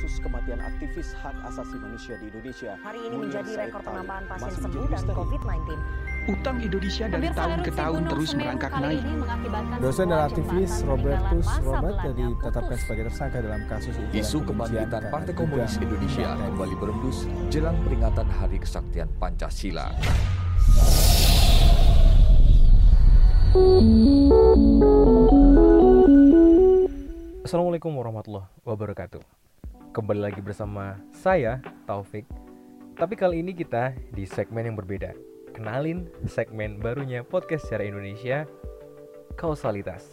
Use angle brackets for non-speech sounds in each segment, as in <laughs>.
Kasus kematian aktivis hak asasi manusia di Indonesia. Hari ini Munir menjadi Said rekor penambahan pasien sembuh dan misteri. COVID-19. Utang Indonesia dari Pemirsa, tahun ke tahun terus merangkak naik. ini Dosen dan aktivis Robertus Belanda ditetapkan sebagai tersangka dalam kasus ujaran Isu kebangkitan Partai Komunis Indonesia kembali berembus jelang peringatan Hari Kesaktian Pancasila. Assalamualaikum warahmatullahi wabarakatuh Kembali lagi bersama saya, Taufik. Tapi kali ini kita di segmen yang berbeda. Kenalin segmen barunya podcast secara Indonesia Kausalitas.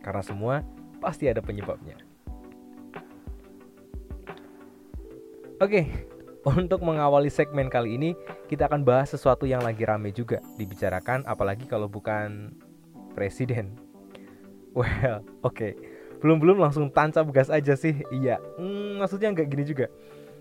Karena semua pasti ada penyebabnya. Oke, untuk mengawali segmen kali ini Kita akan bahas sesuatu yang lagi rame juga Dibicarakan apalagi kalau bukan presiden. Well, oke belum-belum langsung tancap gas aja sih. Iya. Hmm, maksudnya nggak gini juga.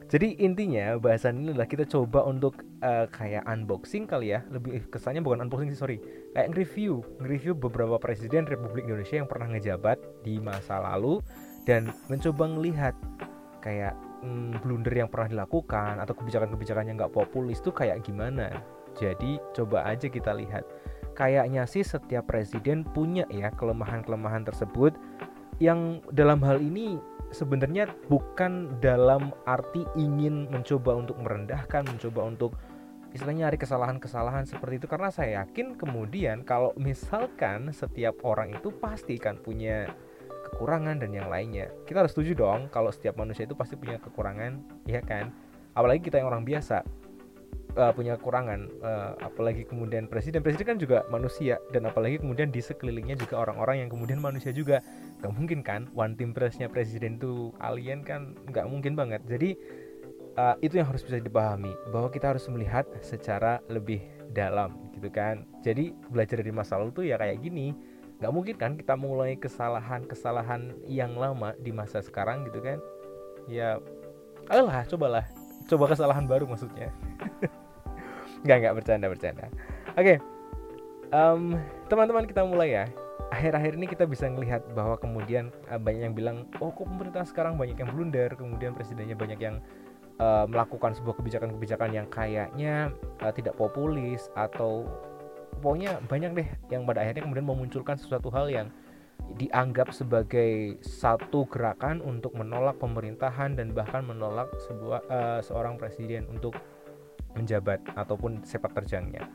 Jadi intinya bahasan ini adalah kita coba untuk eh, kayak unboxing kali ya. Lebih kesannya bukan unboxing sih sorry. Kayak nge-review. Nge-review beberapa presiden Republik Indonesia yang pernah ngejabat di masa lalu dan mencoba melihat kayak hmm, blunder yang pernah dilakukan atau kebijakan-kebijakan yang nggak populis tuh kayak gimana. Jadi coba aja kita lihat. Kayaknya sih setiap presiden punya ya kelemahan-kelemahan tersebut yang dalam hal ini sebenarnya bukan dalam arti ingin mencoba untuk merendahkan, mencoba untuk istilahnya nyari kesalahan-kesalahan seperti itu karena saya yakin kemudian kalau misalkan setiap orang itu pasti kan punya kekurangan dan yang lainnya. Kita harus setuju dong kalau setiap manusia itu pasti punya kekurangan, ya kan? Apalagi kita yang orang biasa uh, punya kekurangan uh, apalagi kemudian presiden presiden kan juga manusia dan apalagi kemudian di sekelilingnya juga orang-orang yang kemudian manusia juga nggak mungkin kan one team pressnya presiden itu alien kan nggak mungkin banget. Jadi uh, itu yang harus bisa dipahami bahwa kita harus melihat secara lebih dalam gitu kan. Jadi belajar dari masa lalu tuh ya kayak gini. Nggak mungkin kan kita mulai kesalahan-kesalahan yang lama di masa sekarang gitu kan. Ya ayolah cobalah. Coba kesalahan baru maksudnya. <laughs> Nggak nggak bercanda bercanda. Oke em, teman-teman kita mulai ya akhir-akhir ini kita bisa melihat bahwa kemudian eh, banyak yang bilang oh kok pemerintah sekarang banyak yang blunder kemudian presidennya banyak yang eh, melakukan sebuah kebijakan-kebijakan yang kayaknya eh, tidak populis atau pokoknya banyak deh yang pada akhirnya kemudian memunculkan sesuatu hal yang dianggap sebagai satu gerakan untuk menolak pemerintahan dan bahkan menolak sebuah eh, seorang presiden untuk menjabat ataupun sepak terjangnya.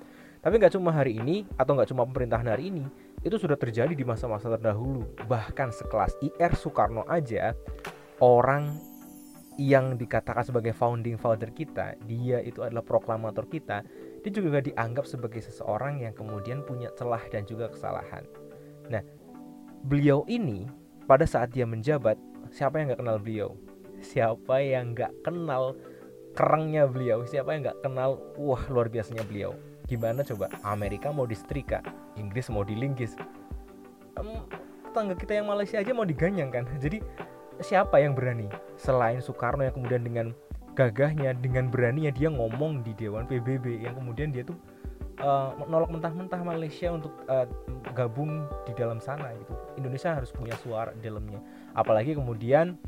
Tapi nggak cuma hari ini atau nggak cuma pemerintahan hari ini, itu sudah terjadi di masa-masa terdahulu. Bahkan sekelas IR Soekarno aja orang yang dikatakan sebagai founding father kita, dia itu adalah proklamator kita, dia juga dianggap sebagai seseorang yang kemudian punya celah dan juga kesalahan. Nah, beliau ini pada saat dia menjabat, siapa yang nggak kenal beliau? Siapa yang nggak kenal kerengnya beliau? Siapa yang nggak kenal? Wah luar biasanya beliau. Gimana coba? Amerika mau disetrika, Inggris mau dilinggis. Em, tetangga kita yang Malaysia aja mau diganyang kan? Jadi siapa yang berani selain Soekarno yang kemudian dengan gagahnya, dengan beraninya dia ngomong di Dewan PBB yang kemudian dia tuh uh, menolak mentah-mentah Malaysia untuk uh, gabung di dalam sana gitu. Indonesia harus punya suara dalamnya. Apalagi kemudian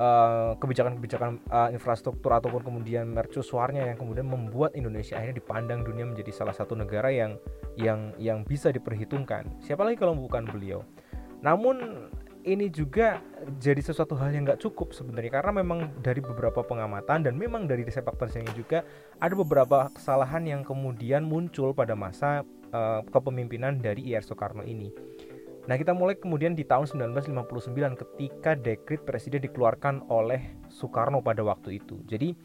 uh, kebijakan-kebijakan uh, infrastruktur ataupun kemudian mercusuarnya yang kemudian membuat Indonesia akhirnya dipandang dunia menjadi salah satu negara yang yang yang bisa diperhitungkan. Siapa lagi kalau bukan beliau? Namun ini juga jadi sesuatu hal yang nggak cukup sebenarnya karena memang dari beberapa pengamatan dan memang dari sepak terjangnya juga ada beberapa kesalahan yang kemudian muncul pada masa uh, kepemimpinan dari IR Soekarno ini. Nah kita mulai kemudian di tahun 1959 ketika dekrit presiden dikeluarkan oleh Soekarno pada waktu itu. Jadi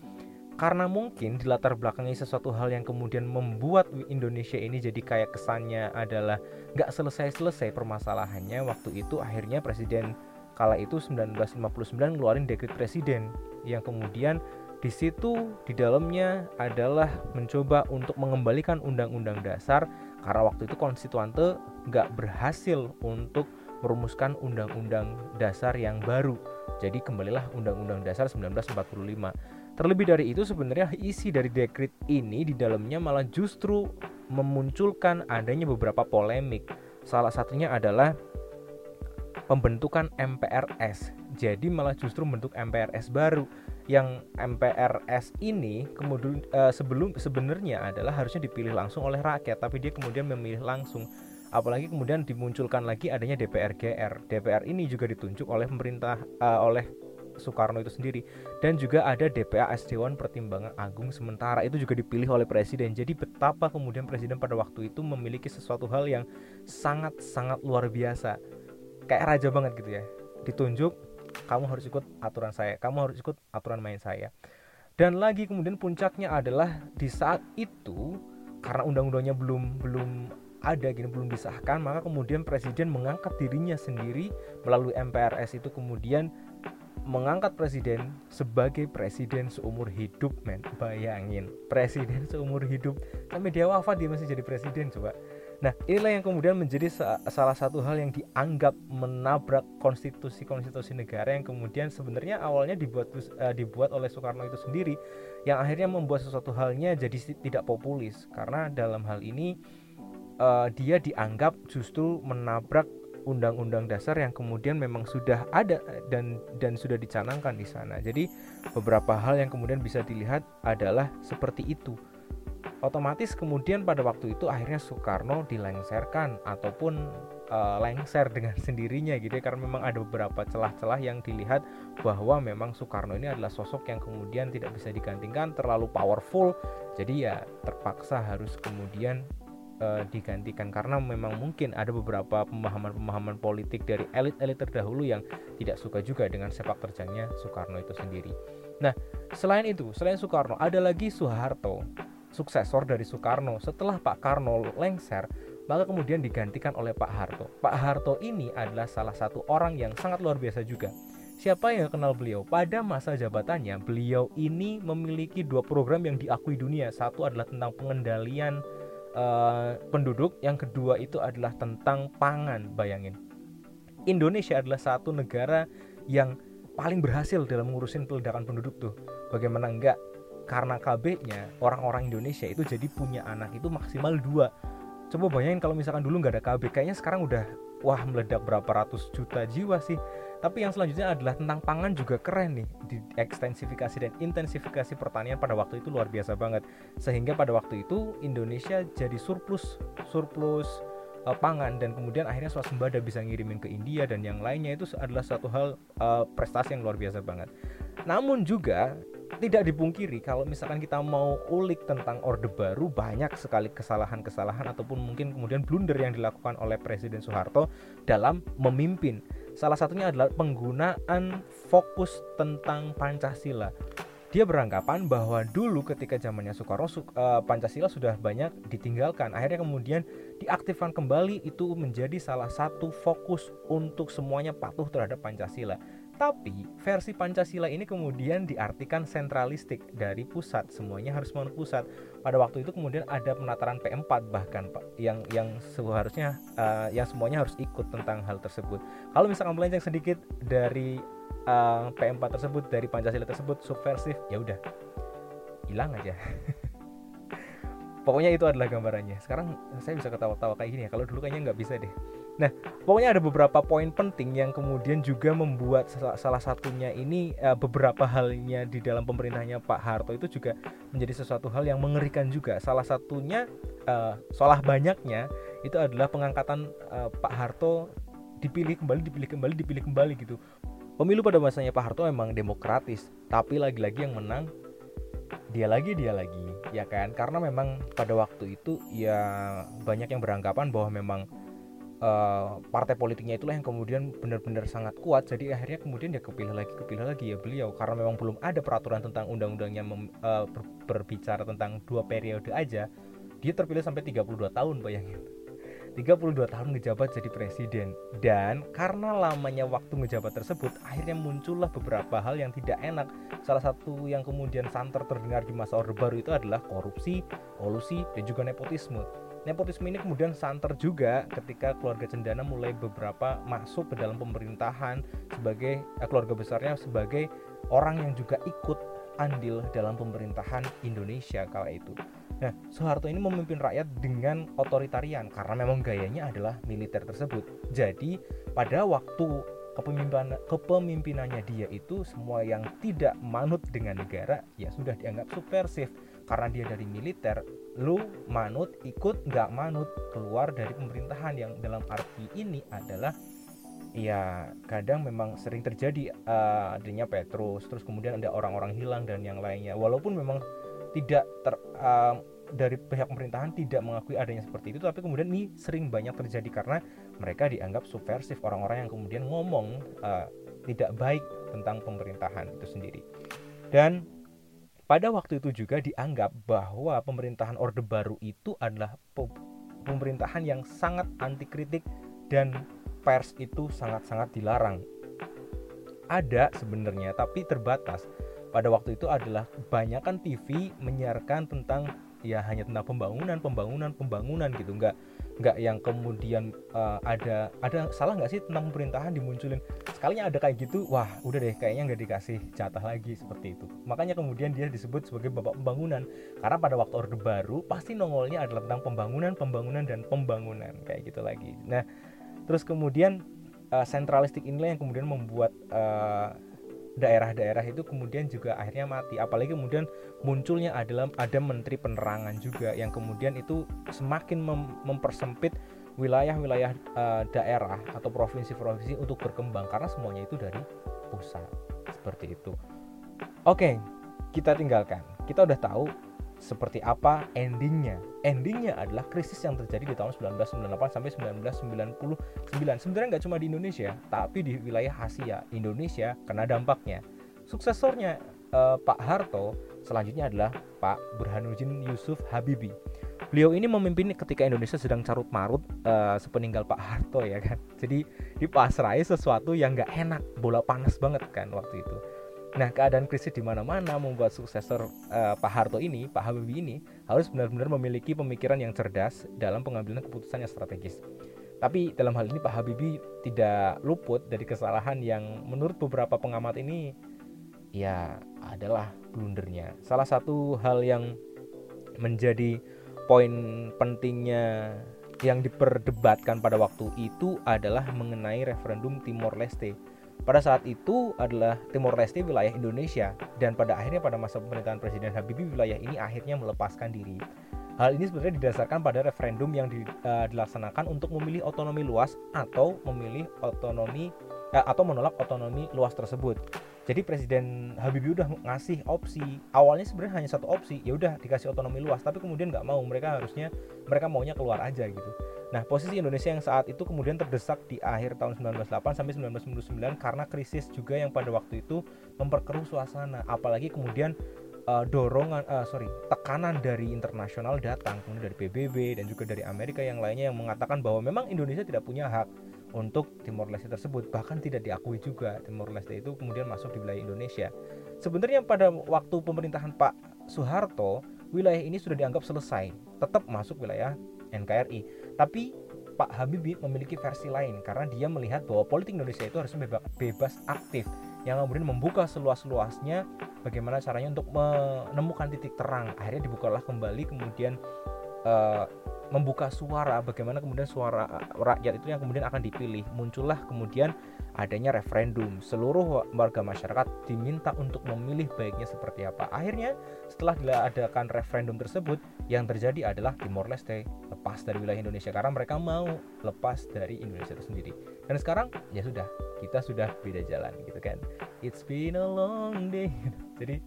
karena mungkin di latar belakangnya sesuatu hal yang kemudian membuat Indonesia ini jadi kayak kesannya adalah nggak selesai-selesai permasalahannya waktu itu akhirnya presiden kala itu 1959 ngeluarin dekret presiden yang kemudian di situ di dalamnya adalah mencoba untuk mengembalikan undang-undang dasar karena waktu itu konstituante nggak berhasil untuk merumuskan undang-undang dasar yang baru jadi kembalilah undang-undang dasar 1945 Terlebih dari itu sebenarnya isi dari dekrit ini di dalamnya malah justru memunculkan adanya beberapa polemik. Salah satunya adalah pembentukan MPRS. Jadi malah justru bentuk MPRS baru yang MPRS ini kemudian uh, sebelum sebenarnya adalah harusnya dipilih langsung oleh rakyat, tapi dia kemudian memilih langsung apalagi kemudian dimunculkan lagi adanya DPR GR. DPR ini juga ditunjuk oleh pemerintah uh, oleh Soekarno itu sendiri dan juga ada DPAS Dewan Pertimbangan Agung sementara itu juga dipilih oleh presiden. Jadi betapa kemudian presiden pada waktu itu memiliki sesuatu hal yang sangat-sangat luar biasa. Kayak raja banget gitu ya. Ditunjuk kamu harus ikut aturan saya, kamu harus ikut aturan main saya. Dan lagi kemudian puncaknya adalah di saat itu karena undang-undangnya belum belum ada gini belum disahkan maka kemudian presiden mengangkat dirinya sendiri melalui MPRS itu kemudian mengangkat presiden sebagai presiden seumur hidup men. Bayangin presiden seumur hidup. Sampai dia wafat dia masih jadi presiden coba nah inilah yang kemudian menjadi salah satu hal yang dianggap menabrak konstitusi-konstitusi negara yang kemudian sebenarnya awalnya dibuat uh, dibuat oleh Soekarno itu sendiri yang akhirnya membuat sesuatu halnya jadi tidak populis karena dalam hal ini uh, dia dianggap justru menabrak undang-undang dasar yang kemudian memang sudah ada dan dan sudah dicanangkan di sana. Jadi beberapa hal yang kemudian bisa dilihat adalah seperti itu. Otomatis kemudian pada waktu itu akhirnya Soekarno dilengserkan ataupun uh, lengser dengan <laughs> sendirinya gitu ya karena memang ada beberapa celah-celah yang dilihat bahwa memang Soekarno ini adalah sosok yang kemudian tidak bisa digantikan terlalu powerful jadi ya terpaksa harus kemudian uh, digantikan karena memang mungkin ada beberapa pemahaman-pemahaman politik dari elit-elit terdahulu yang tidak suka juga dengan sepak terjangnya Soekarno itu sendiri. Nah, selain itu, selain Soekarno, ada lagi Soeharto, suksesor dari Soekarno. Setelah Pak Karno lengser, maka kemudian digantikan oleh Pak Harto. Pak Harto ini adalah salah satu orang yang sangat luar biasa juga. Siapa yang kenal beliau? Pada masa jabatannya, beliau ini memiliki dua program yang diakui dunia. Satu adalah tentang pengendalian uh, penduduk, yang kedua itu adalah tentang pangan. Bayangin, Indonesia adalah satu negara yang paling berhasil dalam ngurusin peledakan penduduk tuh. Bagaimana enggak? Karena KB-nya orang-orang Indonesia itu jadi punya anak itu maksimal dua. Coba bayangin kalau misalkan dulu nggak ada KB, kayaknya sekarang udah wah meledak berapa ratus juta jiwa sih tapi yang selanjutnya adalah tentang pangan juga keren nih di ekstensifikasi dan intensifikasi pertanian pada waktu itu luar biasa banget sehingga pada waktu itu Indonesia jadi surplus surplus uh, pangan dan kemudian akhirnya swasembada bisa ngirimin ke India dan yang lainnya itu adalah satu hal uh, prestasi yang luar biasa banget. Namun juga tidak dipungkiri kalau misalkan kita mau ulik tentang Orde Baru banyak sekali kesalahan-kesalahan ataupun mungkin kemudian blunder yang dilakukan oleh Presiden Soeharto dalam memimpin Salah satunya adalah penggunaan fokus tentang Pancasila. Dia beranggapan bahwa dulu ketika zamannya Soekarno eh, Pancasila sudah banyak ditinggalkan. Akhirnya kemudian diaktifkan kembali itu menjadi salah satu fokus untuk semuanya patuh terhadap Pancasila. Tapi versi Pancasila ini kemudian diartikan sentralistik dari pusat, semuanya harus menurut pusat. Pada waktu itu kemudian ada penataran P4 bahkan Pak yang yang seharusnya uh, yang semuanya harus ikut tentang hal tersebut. Kalau misalkan melenceng sedikit dari uh, eh, P4 tersebut dari Pancasila tersebut subversif, ya udah hilang aja. <laughs> Pokoknya itu adalah gambarannya. Sekarang saya bisa ketawa-tawa kayak gini ya. Kalau dulu kayaknya nggak bisa deh. Nah, pokoknya ada beberapa poin penting yang kemudian juga membuat salah, satunya ini uh, beberapa halnya di dalam pemerintahnya Pak Harto itu juga menjadi sesuatu hal yang mengerikan juga. Salah satunya uh, salah banyaknya itu adalah pengangkatan uh, Pak Harto dipilih kembali, dipilih kembali, dipilih kembali gitu. Pemilu pada masanya Pak Harto memang demokratis, tapi lagi-lagi yang menang dia lagi dia lagi, ya kan? Karena memang pada waktu itu ya banyak yang beranggapan bahwa memang uh, partai politiknya itulah yang kemudian benar-benar sangat kuat. Jadi akhirnya kemudian dia kepilih lagi kepilih lagi ya beliau. Karena memang belum ada peraturan tentang undang-undangnya uh, ber berbicara tentang dua periode aja dia terpilih sampai 32 tahun bayangin 32 tahun ngejabat jadi presiden. Dan karena lamanya waktu ngejabat tersebut akhirnya muncullah beberapa hal yang tidak enak. Salah satu yang kemudian santer terdengar di masa orde baru itu adalah korupsi, kolusi dan juga nepotisme nepotisme ini kemudian santer juga ketika keluarga Cendana mulai beberapa masuk ke dalam pemerintahan sebagai eh, keluarga besarnya sebagai orang yang juga ikut andil dalam pemerintahan Indonesia kala itu. Nah, Soeharto ini memimpin rakyat dengan otoritarian karena memang gayanya adalah militer tersebut. Jadi, pada waktu kepemimpinan kepemimpinannya dia itu semua yang tidak manut dengan negara ya sudah dianggap subversif. Karena dia dari militer lu manut ikut nggak manut keluar dari pemerintahan yang dalam arti ini adalah ya kadang memang sering terjadi uh, adanya Petrus terus kemudian ada orang-orang hilang dan yang lainnya. Walaupun memang tidak ter uh, dari pihak pemerintahan tidak mengakui adanya seperti itu tapi kemudian ini sering banyak terjadi karena mereka dianggap subversif orang-orang yang kemudian ngomong uh, tidak baik tentang pemerintahan itu sendiri dan pada waktu itu juga dianggap bahwa pemerintahan Orde Baru itu adalah pemerintahan yang sangat anti kritik dan pers itu sangat-sangat dilarang. Ada sebenarnya tapi terbatas. Pada waktu itu adalah kebanyakan TV menyiarkan tentang ya hanya tentang pembangunan, pembangunan, pembangunan gitu, nggak nggak yang kemudian uh, ada ada salah nggak sih tentang pemerintahan dimunculin? Sekalinya ada kayak gitu wah udah deh kayaknya nggak dikasih jatah lagi seperti itu. Makanya kemudian dia disebut sebagai bapak pembangunan. Karena pada waktu orde baru pasti nongolnya adalah tentang pembangunan pembangunan dan pembangunan kayak gitu lagi. Nah terus kemudian uh, sentralistik inilah yang kemudian membuat uh, daerah-daerah itu kemudian juga akhirnya mati. Apalagi kemudian munculnya adalah ada menteri penerangan juga yang kemudian itu semakin mem mempersempit wilayah-wilayah uh, daerah atau provinsi-provinsi untuk berkembang karena semuanya itu dari pusat. Seperti itu. Oke kita tinggalkan. Kita udah tahu seperti apa endingnya. Endingnya adalah krisis yang terjadi di tahun 1998 sampai 1999 sebenarnya nggak cuma di Indonesia tapi di wilayah Asia Indonesia kena dampaknya. Suksesornya eh, Pak Harto selanjutnya adalah Pak Burhanuddin Yusuf Habibie beliau ini memimpin ketika Indonesia sedang carut marut eh, sepeninggal Pak Harto ya kan? Jadi dipasrai sesuatu yang nggak enak bola panas banget kan waktu itu Nah, keadaan krisis di mana-mana membuat suksesor uh, Pak Harto ini, Pak Habibie ini, harus benar-benar memiliki pemikiran yang cerdas dalam pengambilan keputusan yang strategis. Tapi dalam hal ini Pak Habibie tidak luput dari kesalahan yang menurut beberapa pengamat ini ya adalah blundernya. Salah satu hal yang menjadi poin pentingnya yang diperdebatkan pada waktu itu adalah mengenai referendum Timor Leste pada saat itu adalah Timor Leste wilayah Indonesia dan pada akhirnya pada masa pemerintahan Presiden Habibie wilayah ini akhirnya melepaskan diri. Hal ini sebenarnya didasarkan pada referendum yang uh, dilaksanakan untuk memilih otonomi luas atau memilih otonomi atau menolak otonomi luas tersebut. Jadi Presiden Habibie udah ngasih opsi. Awalnya sebenarnya hanya satu opsi, ya udah dikasih otonomi luas, tapi kemudian nggak mau. Mereka harusnya mereka maunya keluar aja gitu. Nah, posisi Indonesia yang saat itu kemudian terdesak di akhir tahun 1908 sampai 1999 karena krisis juga yang pada waktu itu memperkeruh suasana, apalagi kemudian uh, dorongan uh, sorry tekanan dari internasional datang kemudian dari PBB dan juga dari Amerika yang lainnya yang mengatakan bahwa memang Indonesia tidak punya hak untuk Timor Leste tersebut. Bahkan tidak diakui juga Timor Leste itu kemudian masuk di wilayah Indonesia. Sebenarnya pada waktu pemerintahan Pak Soeharto wilayah ini sudah dianggap selesai. Tetap masuk wilayah NKRI tapi Pak Habibie memiliki versi lain karena dia melihat bahwa politik Indonesia itu harus bebas aktif yang kemudian membuka seluas-luasnya bagaimana caranya untuk menemukan titik terang. Akhirnya dibukalah kembali kemudian uh, membuka suara bagaimana kemudian suara rakyat itu yang kemudian akan dipilih. Muncullah kemudian adanya referendum. Seluruh warga masyarakat diminta untuk memilih baiknya seperti apa. Akhirnya setelah diadakan referendum tersebut yang terjadi adalah Timor Leste lepas dari wilayah Indonesia karena mereka mau lepas dari Indonesia itu sendiri. Dan sekarang ya sudah kita sudah beda jalan gitu kan. It's been a long day. <laughs> Jadi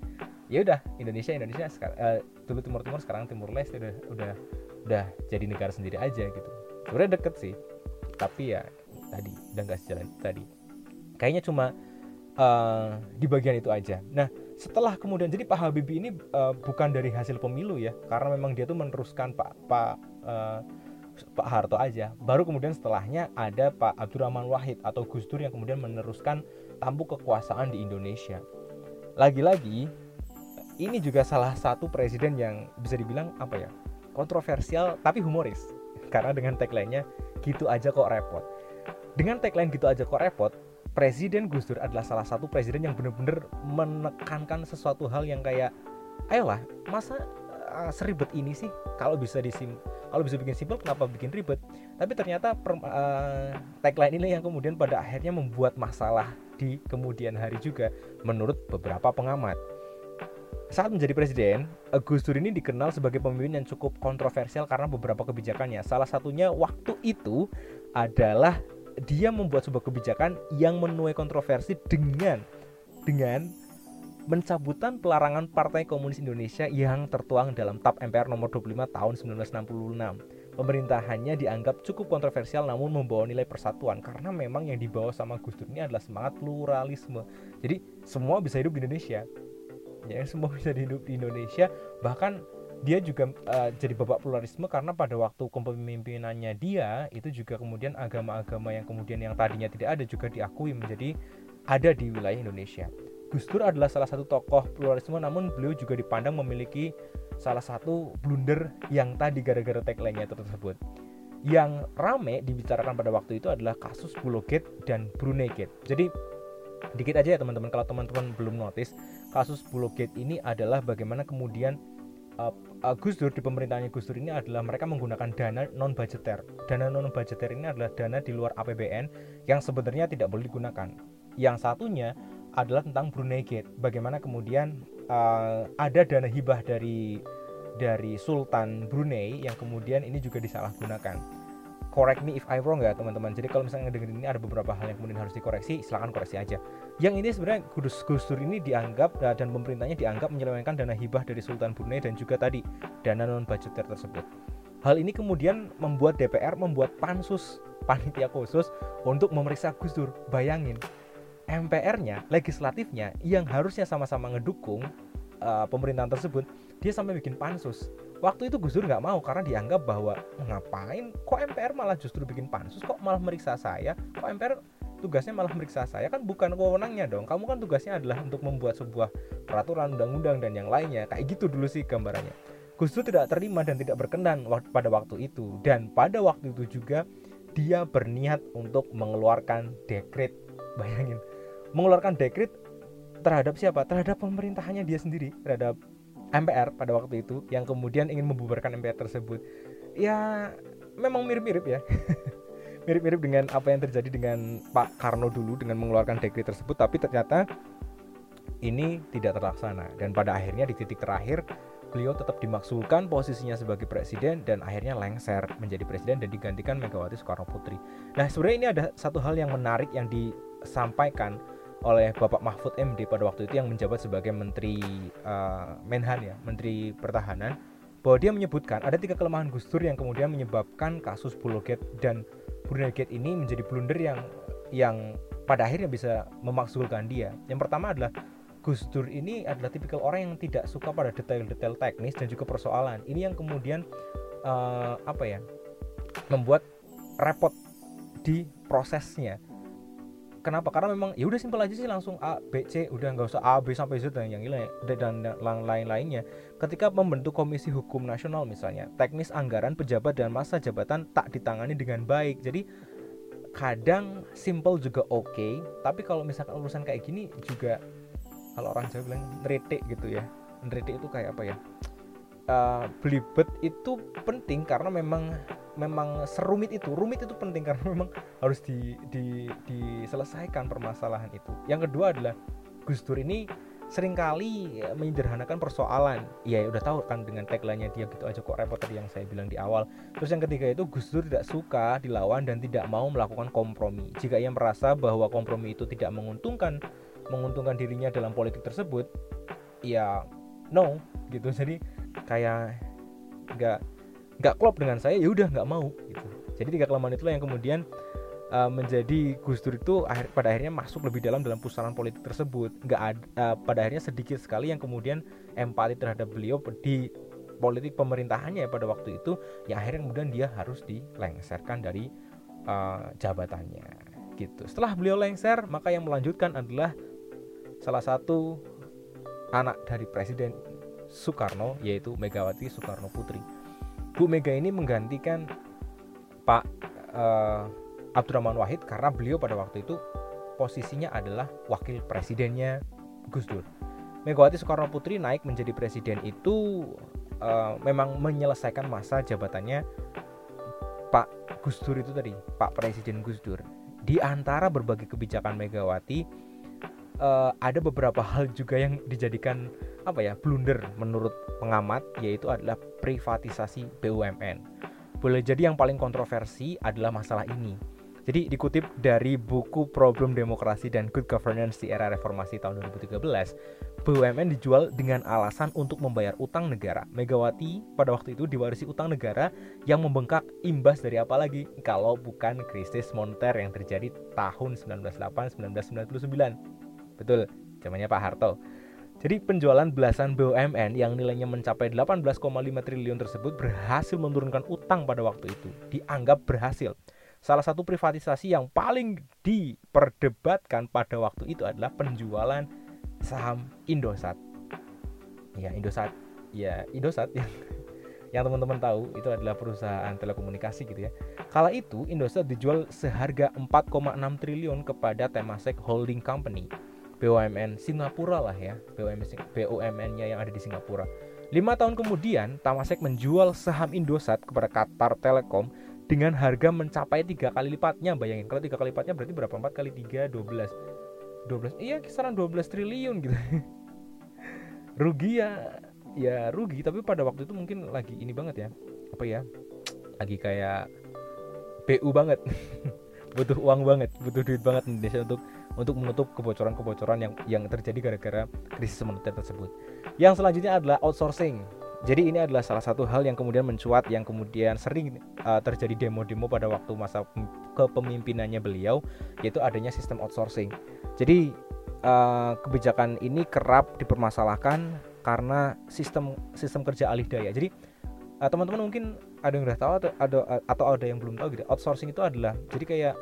ya udah Indonesia Indonesia sekarang uh, dulu Timur Timur sekarang Timur Leste udah udah udah jadi negara sendiri aja gitu. Sebenarnya deket sih tapi ya tadi udah nggak sejalan tadi. Kayaknya cuma uh, di bagian itu aja. Nah setelah kemudian jadi Pak Habibie ini uh, bukan dari hasil pemilu ya karena memang dia tuh meneruskan Pak Pak uh, Pak Harto aja. Baru kemudian setelahnya ada Pak Abdurrahman Wahid atau Gus Dur yang kemudian meneruskan tampuk kekuasaan di Indonesia. Lagi-lagi ini juga salah satu presiden yang bisa dibilang apa ya kontroversial tapi humoris. Karena dengan tagline-nya gitu aja kok repot. Dengan tagline gitu aja kok repot Presiden Gus Dur adalah salah satu presiden yang benar-benar menekankan sesuatu hal yang kayak ayolah masa uh, seribet ini sih? Kalau bisa disim kalau bisa bikin simpel kenapa bikin ribet? Tapi ternyata per, uh, tagline ini yang kemudian pada akhirnya membuat masalah di kemudian hari juga menurut beberapa pengamat saat menjadi presiden, Gus Dur ini dikenal sebagai pemimpin yang cukup kontroversial karena beberapa kebijakannya. Salah satunya waktu itu adalah dia membuat sebuah kebijakan yang menuai kontroversi dengan dengan mencabutan pelarangan Partai Komunis Indonesia yang tertuang dalam TAP MPR nomor 25 tahun 1966. Pemerintahannya dianggap cukup kontroversial namun membawa nilai persatuan karena memang yang dibawa sama Gus Dur ini adalah semangat pluralisme. Jadi semua bisa hidup di Indonesia. Ya, <laughs> semua bisa hidup di Indonesia bahkan dia juga uh, jadi babak pluralisme karena pada waktu kepemimpinannya dia itu juga kemudian agama-agama yang kemudian yang tadinya tidak ada juga diakui menjadi ada di wilayah Indonesia. Gus Dur adalah salah satu tokoh pluralisme namun beliau juga dipandang memiliki salah satu blunder yang tadi gara-gara tagline-nya tersebut. Yang rame dibicarakan pada waktu itu adalah kasus Pulau Gate dan Brunei Gate. Jadi dikit aja ya teman-teman kalau teman-teman belum notice kasus Pulau ini adalah bagaimana kemudian uh, uh, Gus Dur di pemerintahannya Gus Dur ini adalah mereka menggunakan dana non budgeter. Dana non budgeter ini adalah dana di luar APBN yang sebenarnya tidak boleh digunakan. Yang satunya adalah tentang Brunei Gate. Bagaimana kemudian uh, ada dana hibah dari dari Sultan Brunei yang kemudian ini juga disalahgunakan correct me if I wrong ya teman-teman. Jadi kalau misalnya ngedengerin ini ada beberapa hal yang kemudian harus dikoreksi, silahkan koreksi aja. Yang ini sebenarnya Gus Gus Dur ini dianggap eh, dan pemerintahnya dianggap menyelewengkan dana hibah dari Sultan Brunei dan juga tadi dana non budgeter tersebut. Hal ini kemudian membuat DPR membuat pansus <laughs> panitia khusus untuk memeriksa Gus Dur. Bayangin, MPR-nya, legislatifnya yang harusnya sama-sama ngedukung uh, pemerintahan tersebut, dia sampai bikin pansus waktu itu Gus Dur nggak mau karena dianggap bahwa ngapain? Kok MPR malah justru bikin pansus? Kok malah meriksa saya? Kok MPR tugasnya malah meriksa saya? Kan bukan wewenangnya dong. Kamu kan tugasnya adalah untuk membuat sebuah peraturan undang-undang dan yang lainnya. Kayak gitu dulu sih gambarannya. Gus Dur tidak terima dan tidak berkenan pada waktu itu. Dan pada waktu itu juga dia berniat untuk mengeluarkan dekret. Bayangin mengeluarkan dekret terhadap siapa? Terhadap pemerintahannya dia sendiri terhadap MPR pada waktu itu yang kemudian ingin membubarkan MPR tersebut. Ya memang mirip-mirip ya. <laughs> Mirip-mirip dengan apa yang terjadi dengan Pak Karno dulu dengan mengeluarkan dekret tersebut tapi ternyata ini tidak terlaksana. Dan pada akhirnya di titik terakhir beliau tetap dimaksulkan posisinya sebagai presiden dan akhirnya lengser menjadi presiden dan digantikan Megawati Soekarno Putri. Nah sebenarnya ini ada satu hal yang menarik yang disampaikan oleh Bapak Mahfud MD pada waktu itu yang menjabat sebagai Menteri uh, Menhan ya, Menteri Pertahanan, bahwa dia menyebutkan ada tiga kelemahan Gus Dur yang kemudian menyebabkan kasus Pulau Gate dan Brunei Gate ini menjadi blunder yang yang pada akhirnya bisa memaksulkan dia. Yang pertama adalah Gus Dur ini adalah tipikal orang yang tidak suka pada detail-detail teknis dan juga persoalan. Ini yang kemudian uh, apa ya membuat repot di prosesnya kenapa? Karena memang ya udah simpel aja sih langsung A B C udah nggak usah A B sampai Z dan yang lain dan lain-lainnya. Ketika membentuk komisi hukum nasional misalnya teknis anggaran pejabat dan masa jabatan tak ditangani dengan baik. Jadi kadang simple juga oke okay, tapi kalau misalkan urusan kayak gini juga kalau orang Jawa bilang neretik gitu ya. Neretik itu kayak apa ya uh, belibet itu penting karena memang memang serumit itu rumit itu penting karena <laughs> memang harus di, di, diselesaikan permasalahan itu. Yang kedua adalah Gus Dur ini sering kali menyederhanakan persoalan. Ya udah tahu kan dengan tagline-nya dia gitu aja kok repot tadi yang saya bilang di awal. Terus yang ketiga itu Gus Dur tidak suka dilawan dan tidak mau melakukan kompromi. Jika ia merasa bahwa kompromi itu tidak menguntungkan menguntungkan dirinya dalam politik tersebut ya no gitu. Jadi kayak nggak nggak klop dengan saya ya udah nggak mau gitu Jadi tiga kelemahan itulah yang kemudian uh, menjadi Gus Dur itu akhir, pada akhirnya masuk lebih dalam dalam pusaran politik tersebut. Nggak ada uh, pada akhirnya sedikit sekali yang kemudian empati terhadap beliau di politik pemerintahannya pada waktu itu yang akhirnya kemudian dia harus dilengserkan dari uh, jabatannya gitu. Setelah beliau lengser, maka yang melanjutkan adalah salah satu anak dari Presiden Soekarno yaitu Megawati Soekarno Putri. Bu Mega ini menggantikan Pak uh, Abdurrahman Wahid karena beliau pada waktu itu posisinya adalah wakil presidennya Gus Dur. Megawati Soekarno Putri naik menjadi presiden itu uh, memang menyelesaikan masa jabatannya Pak Gus Dur itu tadi, Pak Presiden Gus Dur. Di antara berbagai kebijakan Megawati uh, ada beberapa <laughs> hal juga yang dijadikan apa ya blunder menurut pengamat yaitu adalah privatisasi BUMN. Boleh jadi yang paling kontroversi adalah masalah ini. Jadi dikutip dari buku Problem Demokrasi dan Good Governance di era reformasi tahun 2013, BUMN dijual dengan alasan untuk membayar utang negara. Megawati pada waktu itu diwarisi utang negara yang membengkak imbas dari apa lagi kalau bukan krisis moneter yang terjadi tahun 1908-1999. Betul, zamannya Pak Harto. Jadi penjualan belasan BUMN yang nilainya mencapai 18,5 triliun tersebut berhasil menurunkan utang pada waktu itu. Dianggap berhasil. Salah satu privatisasi yang paling diperdebatkan pada waktu itu adalah penjualan saham Indosat. Ya, Indosat. Ya, Indosat yang yang teman-teman tahu itu adalah perusahaan telekomunikasi gitu ya. Kala itu Indosat dijual seharga 4,6 triliun kepada Temasek Holding Company BUMN Singapura lah ya BUMN BUMN-nya yang ada di Singapura. Lima tahun kemudian Tamasek menjual saham Indosat kepada Qatar Telekom dengan harga mencapai tiga kali lipatnya. Bayangin kalau tiga kali lipatnya berarti berapa? Empat kali tiga, dua belas, dua belas. Iya kisaran dua belas triliun gitu. <laughs> rugi ya, ya rugi. Tapi pada waktu itu mungkin lagi ini banget ya, apa ya? Lagi kayak BU banget. <laughs> butuh uang banget, butuh duit banget Indonesia untuk untuk menutup kebocoran-kebocoran yang yang terjadi gara-gara krisis moneter tersebut. Yang selanjutnya adalah outsourcing. Jadi ini adalah salah satu hal yang kemudian mencuat yang kemudian sering uh, terjadi demo-demo pada waktu masa kepemimpinannya beliau yaitu adanya sistem outsourcing. Jadi uh, kebijakan ini kerap dipermasalahkan karena sistem sistem kerja alih daya. Jadi uh, teman-teman mungkin ada yang udah tahu atau ada atau ada yang belum tahu gitu. Outsourcing itu adalah jadi kayak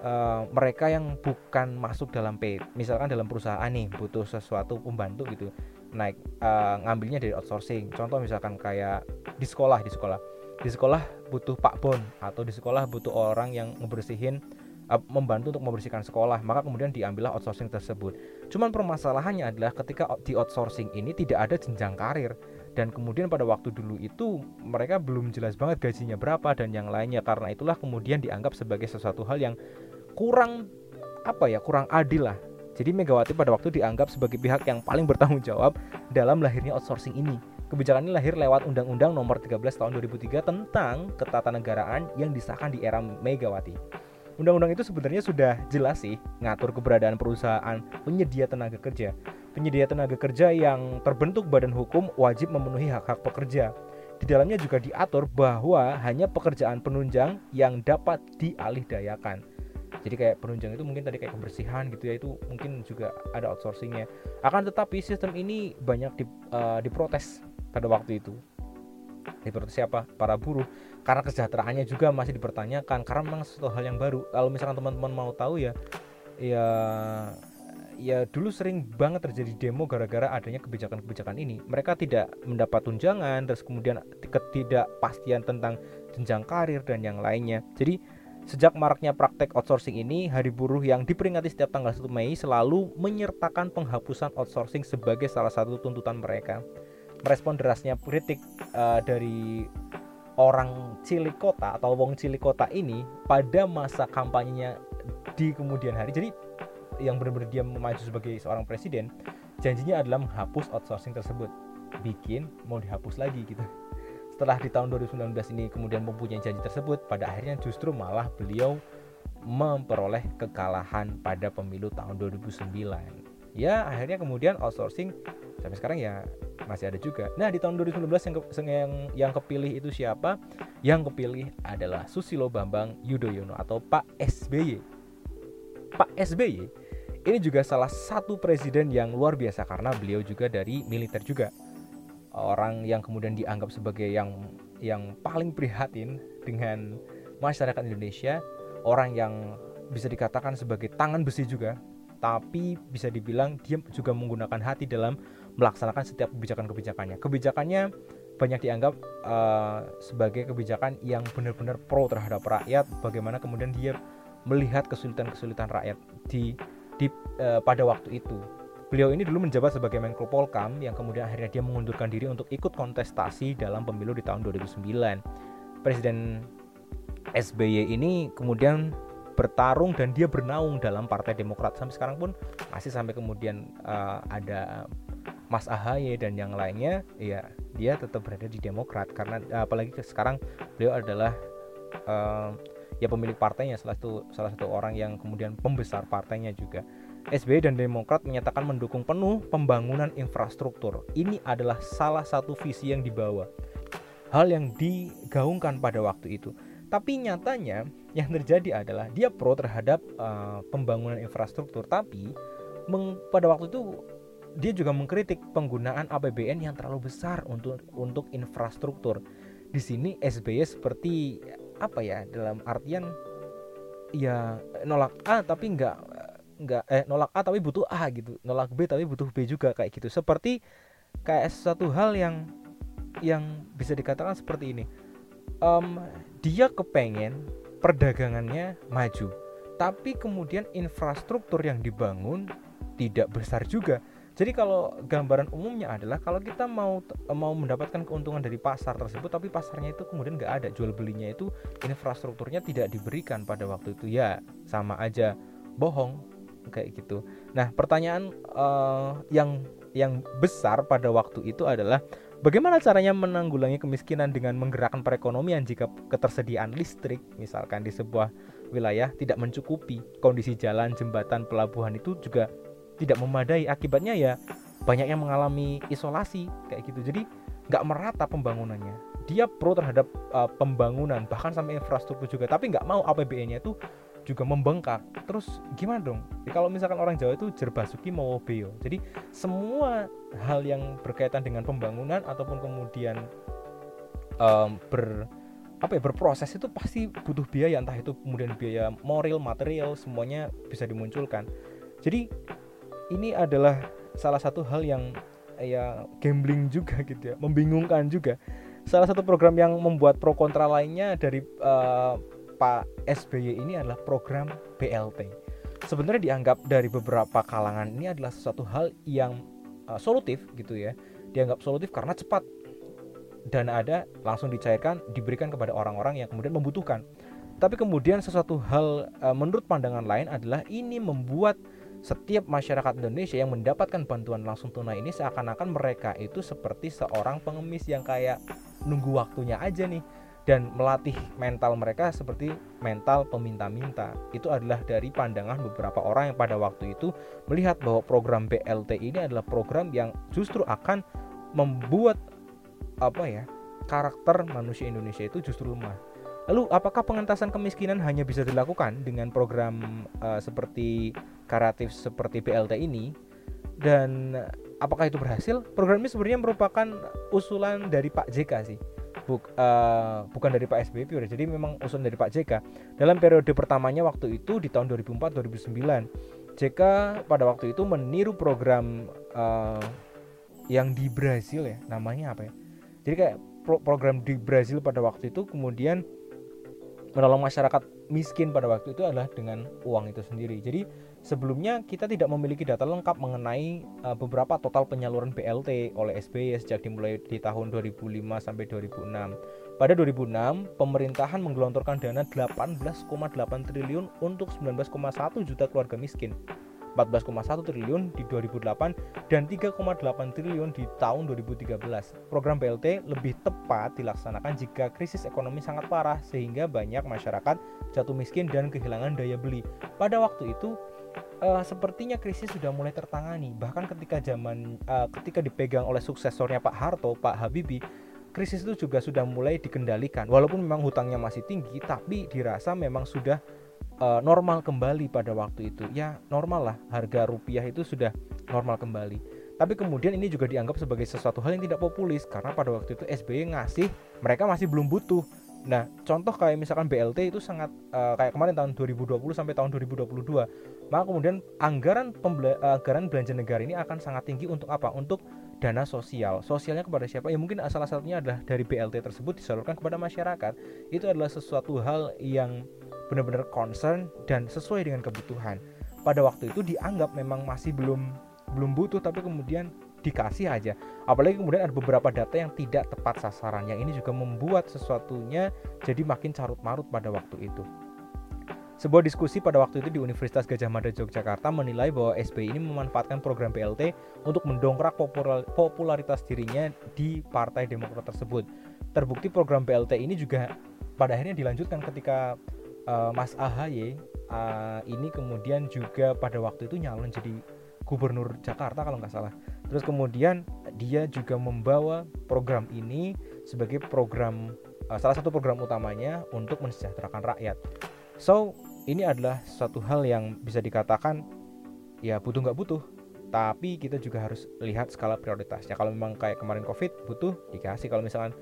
uh, mereka yang bukan masuk dalam P misalkan dalam perusahaan nih butuh sesuatu pembantu gitu naik uh, ngambilnya dari outsourcing. Contoh misalkan kayak di sekolah di sekolah. Di sekolah butuh pak bon atau di sekolah butuh orang yang ngebersihin uh, membantu untuk membersihkan sekolah maka kemudian diambillah outsourcing tersebut. Cuman permasalahannya adalah ketika di outsourcing ini tidak ada jenjang karir dan kemudian pada waktu dulu itu mereka belum jelas banget gajinya berapa dan yang lainnya. Karena itulah kemudian dianggap sebagai sesuatu hal yang kurang apa ya kurang adil lah. Jadi Megawati pada waktu dianggap sebagai pihak yang paling bertanggung jawab dalam lahirnya outsourcing ini. Kebijakan ini lahir lewat Undang-Undang Nomor 13 Tahun 2003 tentang ketatanegaraan yang disahkan di era Megawati Undang-undang itu sebenarnya sudah jelas sih ngatur keberadaan perusahaan penyedia tenaga kerja. Penyedia tenaga kerja yang terbentuk badan hukum wajib memenuhi hak-hak pekerja. Di dalamnya juga diatur bahwa hanya pekerjaan penunjang yang dapat dialihdayakan jadi kayak penunjang itu mungkin tadi kayak kebersihan gitu ya itu mungkin juga ada outsourcingnya akan tetapi sistem ini banyak di, uh, diprotes pada waktu itu diprotes siapa para buruh karena kesejahteraannya juga masih dipertanyakan karena memang sesuatu hal yang baru kalau misalkan teman-teman mau tahu ya ya ya dulu sering banget terjadi demo gara-gara adanya kebijakan-kebijakan ini. Mereka tidak mendapat tunjangan, terus kemudian ketidakpastian tentang jenjang karir dan yang lainnya. Jadi Sejak maraknya praktek outsourcing ini, Hari Buruh yang diperingati setiap tanggal 1 Mei selalu menyertakan penghapusan outsourcing sebagai salah satu tuntutan mereka. Merespon derasnya kritik uh, dari orang cilik kota atau wong cilik kota ini pada masa kampanyenya di kemudian hari. Jadi yang benar-benar dia maju sebagai seorang presiden, janjinya adalah menghapus outsourcing tersebut. Bikin mau dihapus lagi gitu setelah di tahun 2019 ini kemudian mempunyai janji tersebut pada akhirnya justru malah beliau memperoleh kekalahan pada pemilu tahun 2009 ya akhirnya kemudian outsourcing sampai sekarang ya masih ada juga. Nah di tahun 2019 yang, ke, yang yang kepilih itu siapa? Yang kepilih adalah Susilo Bambang Yudhoyono atau Pak SBY. Pak SBY ini juga salah satu presiden yang luar biasa karena beliau juga dari militer juga. Orang yang kemudian dianggap sebagai yang yang paling prihatin dengan masyarakat Indonesia, orang yang bisa dikatakan sebagai tangan besi juga, tapi bisa dibilang dia juga menggunakan hati dalam melaksanakan setiap kebijakan-kebijakannya. Kebijakannya banyak dianggap uh, sebagai kebijakan yang benar-benar pro terhadap rakyat. Bagaimana kemudian dia melihat kesulitan-kesulitan rakyat di di uh, pada waktu itu. Beliau ini dulu menjabat sebagai Menko Polkam yang kemudian akhirnya dia mengundurkan diri untuk ikut kontestasi dalam pemilu di tahun 2009. Presiden SBY ini kemudian bertarung dan dia bernaung dalam Partai Demokrat sampai sekarang pun masih sampai kemudian uh, ada Mas Ahaye dan yang lainnya ya dia tetap berada di Demokrat karena apalagi sekarang beliau adalah uh, ya pemilik partainya salah satu salah satu orang yang kemudian pembesar partainya juga. SBY dan Demokrat menyatakan mendukung penuh pembangunan infrastruktur. Ini adalah salah satu visi yang dibawa. Hal yang digaungkan pada waktu itu. Tapi nyatanya yang terjadi adalah dia pro terhadap uh, pembangunan infrastruktur, tapi meng, pada waktu itu dia juga mengkritik penggunaan APBN yang terlalu besar untuk untuk infrastruktur. Di sini SBY seperti apa ya dalam artian ya nolak A tapi nggak nggak eh nolak A tapi butuh A gitu. Nolak B tapi butuh B juga kayak gitu. Seperti kayak sesuatu hal yang yang bisa dikatakan seperti ini. Um, dia kepengen perdagangannya maju tapi kemudian infrastruktur yang dibangun tidak besar juga jadi kalau gambaran umumnya adalah kalau kita mau mau mendapatkan keuntungan dari pasar tersebut tapi pasarnya itu kemudian nggak ada jual belinya itu infrastrukturnya tidak diberikan pada waktu itu ya sama aja bohong kayak gitu. Nah pertanyaan uh, yang yang besar pada waktu itu adalah bagaimana caranya menanggulangi kemiskinan dengan menggerakkan perekonomian jika ketersediaan listrik misalkan di sebuah wilayah tidak mencukupi kondisi jalan jembatan pelabuhan itu juga tidak memadai akibatnya ya banyak yang mengalami isolasi kayak gitu. Jadi nggak merata pembangunannya. Dia pro terhadap uh, pembangunan bahkan sampai infrastruktur juga. Tapi nggak mau APBN-nya itu juga membengkak. Terus gimana dong? Ya, kalau misalkan orang Jawa itu jerbasuki mau beo. Jadi semua hal yang berkaitan dengan pembangunan ataupun kemudian um, ber apa ya berproses itu pasti butuh biaya. Entah itu kemudian biaya moral material semuanya bisa dimunculkan. Jadi ini adalah salah satu hal yang ya gambling juga <laughs> gitu ya, membingungkan juga. Salah satu program yang membuat pro kontra lainnya dari uh, Pak SBY ini adalah program BLT. Sebenarnya dianggap dari beberapa kalangan ini adalah sesuatu hal yang uh, solutif gitu ya. Dianggap solutif karena cepat dan ada langsung dicairkan diberikan kepada orang-orang yang kemudian membutuhkan. Tapi kemudian sesuatu hal uh, menurut pandangan lain adalah ini membuat setiap masyarakat Indonesia yang mendapatkan bantuan langsung tunai ini seakan-akan mereka itu seperti seorang pengemis yang kayak nunggu waktunya aja nih dan melatih mental mereka seperti mental peminta-minta. Itu adalah dari pandangan beberapa orang yang pada waktu itu melihat bahwa program BLT ini adalah program yang justru akan membuat apa ya karakter manusia Indonesia itu justru lemah. Lalu apakah pengentasan kemiskinan hanya bisa dilakukan dengan program uh, seperti karatif seperti BLT ini? Dan apakah itu berhasil? Program ini sebenarnya merupakan usulan dari Pak JK sih. Buk, uh, bukan dari Pak SBY jadi memang usulan dari Pak JK dalam periode pertamanya waktu itu di tahun 2004-2009 JK pada waktu itu meniru program uh, yang di Brazil ya. Namanya apa ya? Jadi kayak pro program di Brazil pada waktu itu kemudian menolong masyarakat miskin pada waktu itu adalah dengan uang itu sendiri jadi Sebelumnya kita tidak memiliki data lengkap mengenai uh, beberapa total penyaluran BLT oleh SBY sejak dimulai di tahun 2005 sampai 2006. Pada 2006, pemerintahan menggelontorkan dana 18,8 triliun untuk 19,1 juta keluarga miskin. 14,1 triliun di 2008 dan 3,8 triliun di tahun 2013. Program BLT lebih tepat dilaksanakan jika krisis ekonomi sangat parah sehingga banyak masyarakat jatuh miskin dan kehilangan daya beli. Pada waktu itu uh, sepertinya krisis sudah mulai tertangani bahkan ketika zaman uh, ketika dipegang oleh suksesornya Pak Harto Pak Habibie krisis itu juga sudah mulai dikendalikan walaupun memang hutangnya masih tinggi tapi dirasa memang sudah uh, normal kembali pada waktu itu ya normal lah harga rupiah itu sudah normal kembali tapi kemudian ini juga dianggap sebagai sesuatu hal yang tidak populis karena pada waktu itu SBY ngasih mereka masih belum butuh Nah, contoh kayak misalkan BLT itu sangat uh, kayak kemarin tahun 2020 sampai tahun 2022. Maka kemudian anggaran pembela anggaran belanja negara ini akan sangat tinggi untuk apa? Untuk dana sosial. Sosialnya kepada siapa? Ya mungkin salah satunya adalah dari BLT tersebut disalurkan kepada masyarakat. Itu adalah sesuatu hal yang benar-benar concern dan sesuai dengan kebutuhan. Pada waktu itu dianggap memang masih belum belum butuh tapi kemudian dikasih aja apalagi kemudian ada beberapa data yang tidak tepat sasaran yang ini juga membuat sesuatunya jadi makin carut marut pada waktu itu sebuah diskusi pada waktu itu di Universitas Gajah Mada Yogyakarta menilai bahwa SBY ini memanfaatkan program BLT untuk mendongkrak popularitas dirinya di Partai Demokrat tersebut. Terbukti program BLT ini juga pada akhirnya dilanjutkan ketika uh, Mas AHY uh, ini kemudian juga pada waktu itu nyalon jadi gubernur Jakarta kalau nggak salah. Terus kemudian dia juga membawa program ini sebagai program uh, salah satu program utamanya untuk mensejahterakan rakyat. So ini adalah suatu hal yang bisa dikatakan ya butuh nggak butuh, tapi kita juga harus lihat skala prioritasnya. Kalau memang kayak kemarin COVID butuh dikasih, kalau misalkan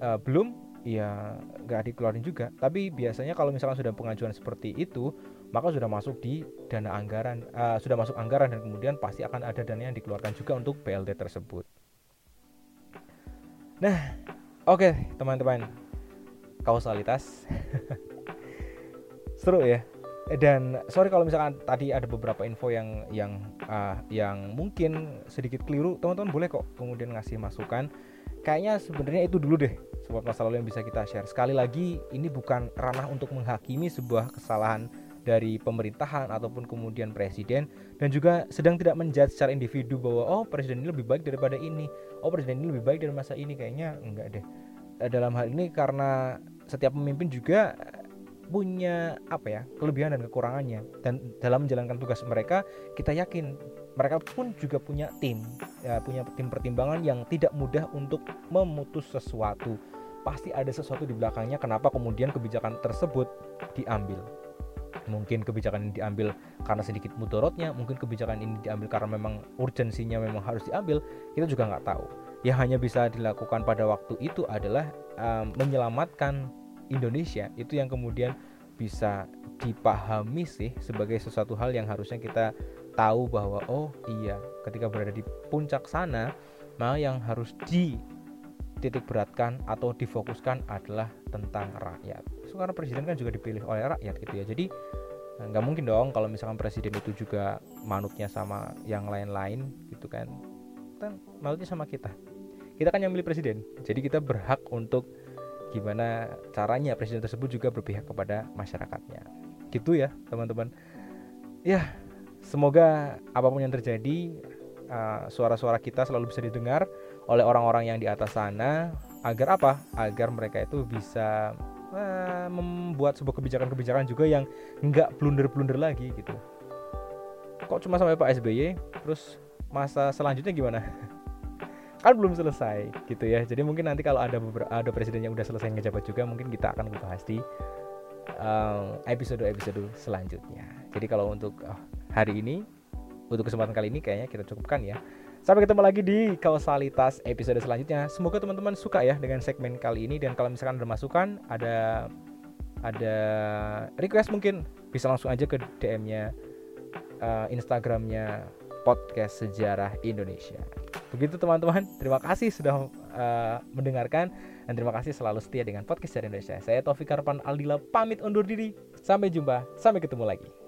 uh, belum ya nggak dikeluarin juga. Tapi biasanya kalau misalkan sudah pengajuan seperti itu maka sudah masuk di dana anggaran uh, sudah masuk anggaran dan kemudian pasti akan ada dana yang dikeluarkan juga untuk PLT tersebut. Nah, oke okay, teman-teman, kausalitas <laughs> seru ya. Dan sorry kalau misalkan tadi ada beberapa info yang yang uh, yang mungkin sedikit keliru, teman-teman boleh kok kemudian ngasih masukan. Kayaknya sebenarnya itu dulu deh sebuah masa lalu yang bisa kita share. Sekali lagi ini bukan ranah untuk menghakimi sebuah kesalahan dari pemerintahan ataupun kemudian presiden. Dan juga sedang tidak menjudge secara individu bahwa oh presiden ini lebih baik daripada ini. Oh presiden ini lebih baik dari masa ini. Kayaknya enggak deh. Eh, dalam hal ini karena setiap pemimpin juga punya apa ya kelebihan dan kekurangannya. Dan dalam menjalankan tugas mereka kita yakin mereka pun juga punya tim ya punya tim pertimbangan yang tidak mudah untuk memutus sesuatu. Pasti ada sesuatu di belakangnya kenapa kemudian kebijakan tersebut diambil? Mungkin kebijakan ini diambil karena sedikit mudorotnya mungkin kebijakan ini diambil karena memang urgensinya memang harus diambil kita juga nggak tahu. Yang hanya bisa dilakukan pada waktu itu adalah um, menyelamatkan Indonesia. Itu yang kemudian bisa dipahami sih sebagai sesuatu hal yang harusnya kita tahu bahwa oh iya ketika berada di puncak sana maka yang harus di titik beratkan atau difokuskan adalah tentang rakyat. So, karena presiden kan juga dipilih oleh rakyat gitu ya. Jadi eh, nggak mungkin dong kalau misalkan presiden itu juga manutnya sama yang lain-lain gitu kan. Kan manutnya sama kita. Kita kan yang milih presiden. Jadi kita berhak untuk gimana caranya presiden tersebut juga berpihak kepada masyarakatnya. Gitu ya, teman-teman. Ya, semoga apa pun yang terjadi uh, suara-suara kita selalu bisa didengar oleh orang-orang yang di atas sana agar apa? Agar mereka itu bisa uh, membuat sebuah kebijakan-kebijakan juga yang nggak blunder-blunder lagi gitu. Kok cuma sampai Pak SBY, terus masa selanjutnya gimana? <laughs> kan belum selesai gitu ya. Jadi mungkin nanti kalau ada ada presiden yang udah selesai ngejabat juga, mungkin kita akan bahas di episode-episode um, selanjutnya. Jadi kalau untuk oh, hari ini untuk kesempatan kali ini kayaknya kita cukupkan ya. Sampai ketemu lagi di kausalitas episode selanjutnya. Semoga teman-teman suka ya dengan segmen kali ini dan kalau misalkan ada masukan, ada ada request mungkin bisa langsung aja ke DM-nya uh, Instagramnya podcast sejarah Indonesia. Begitu teman-teman, terima kasih sudah uh, mendengarkan dan terima kasih selalu setia dengan podcast sejarah Indonesia. Saya Taufik Karpan Aldila pamit undur diri. Sampai jumpa, sampai ketemu lagi.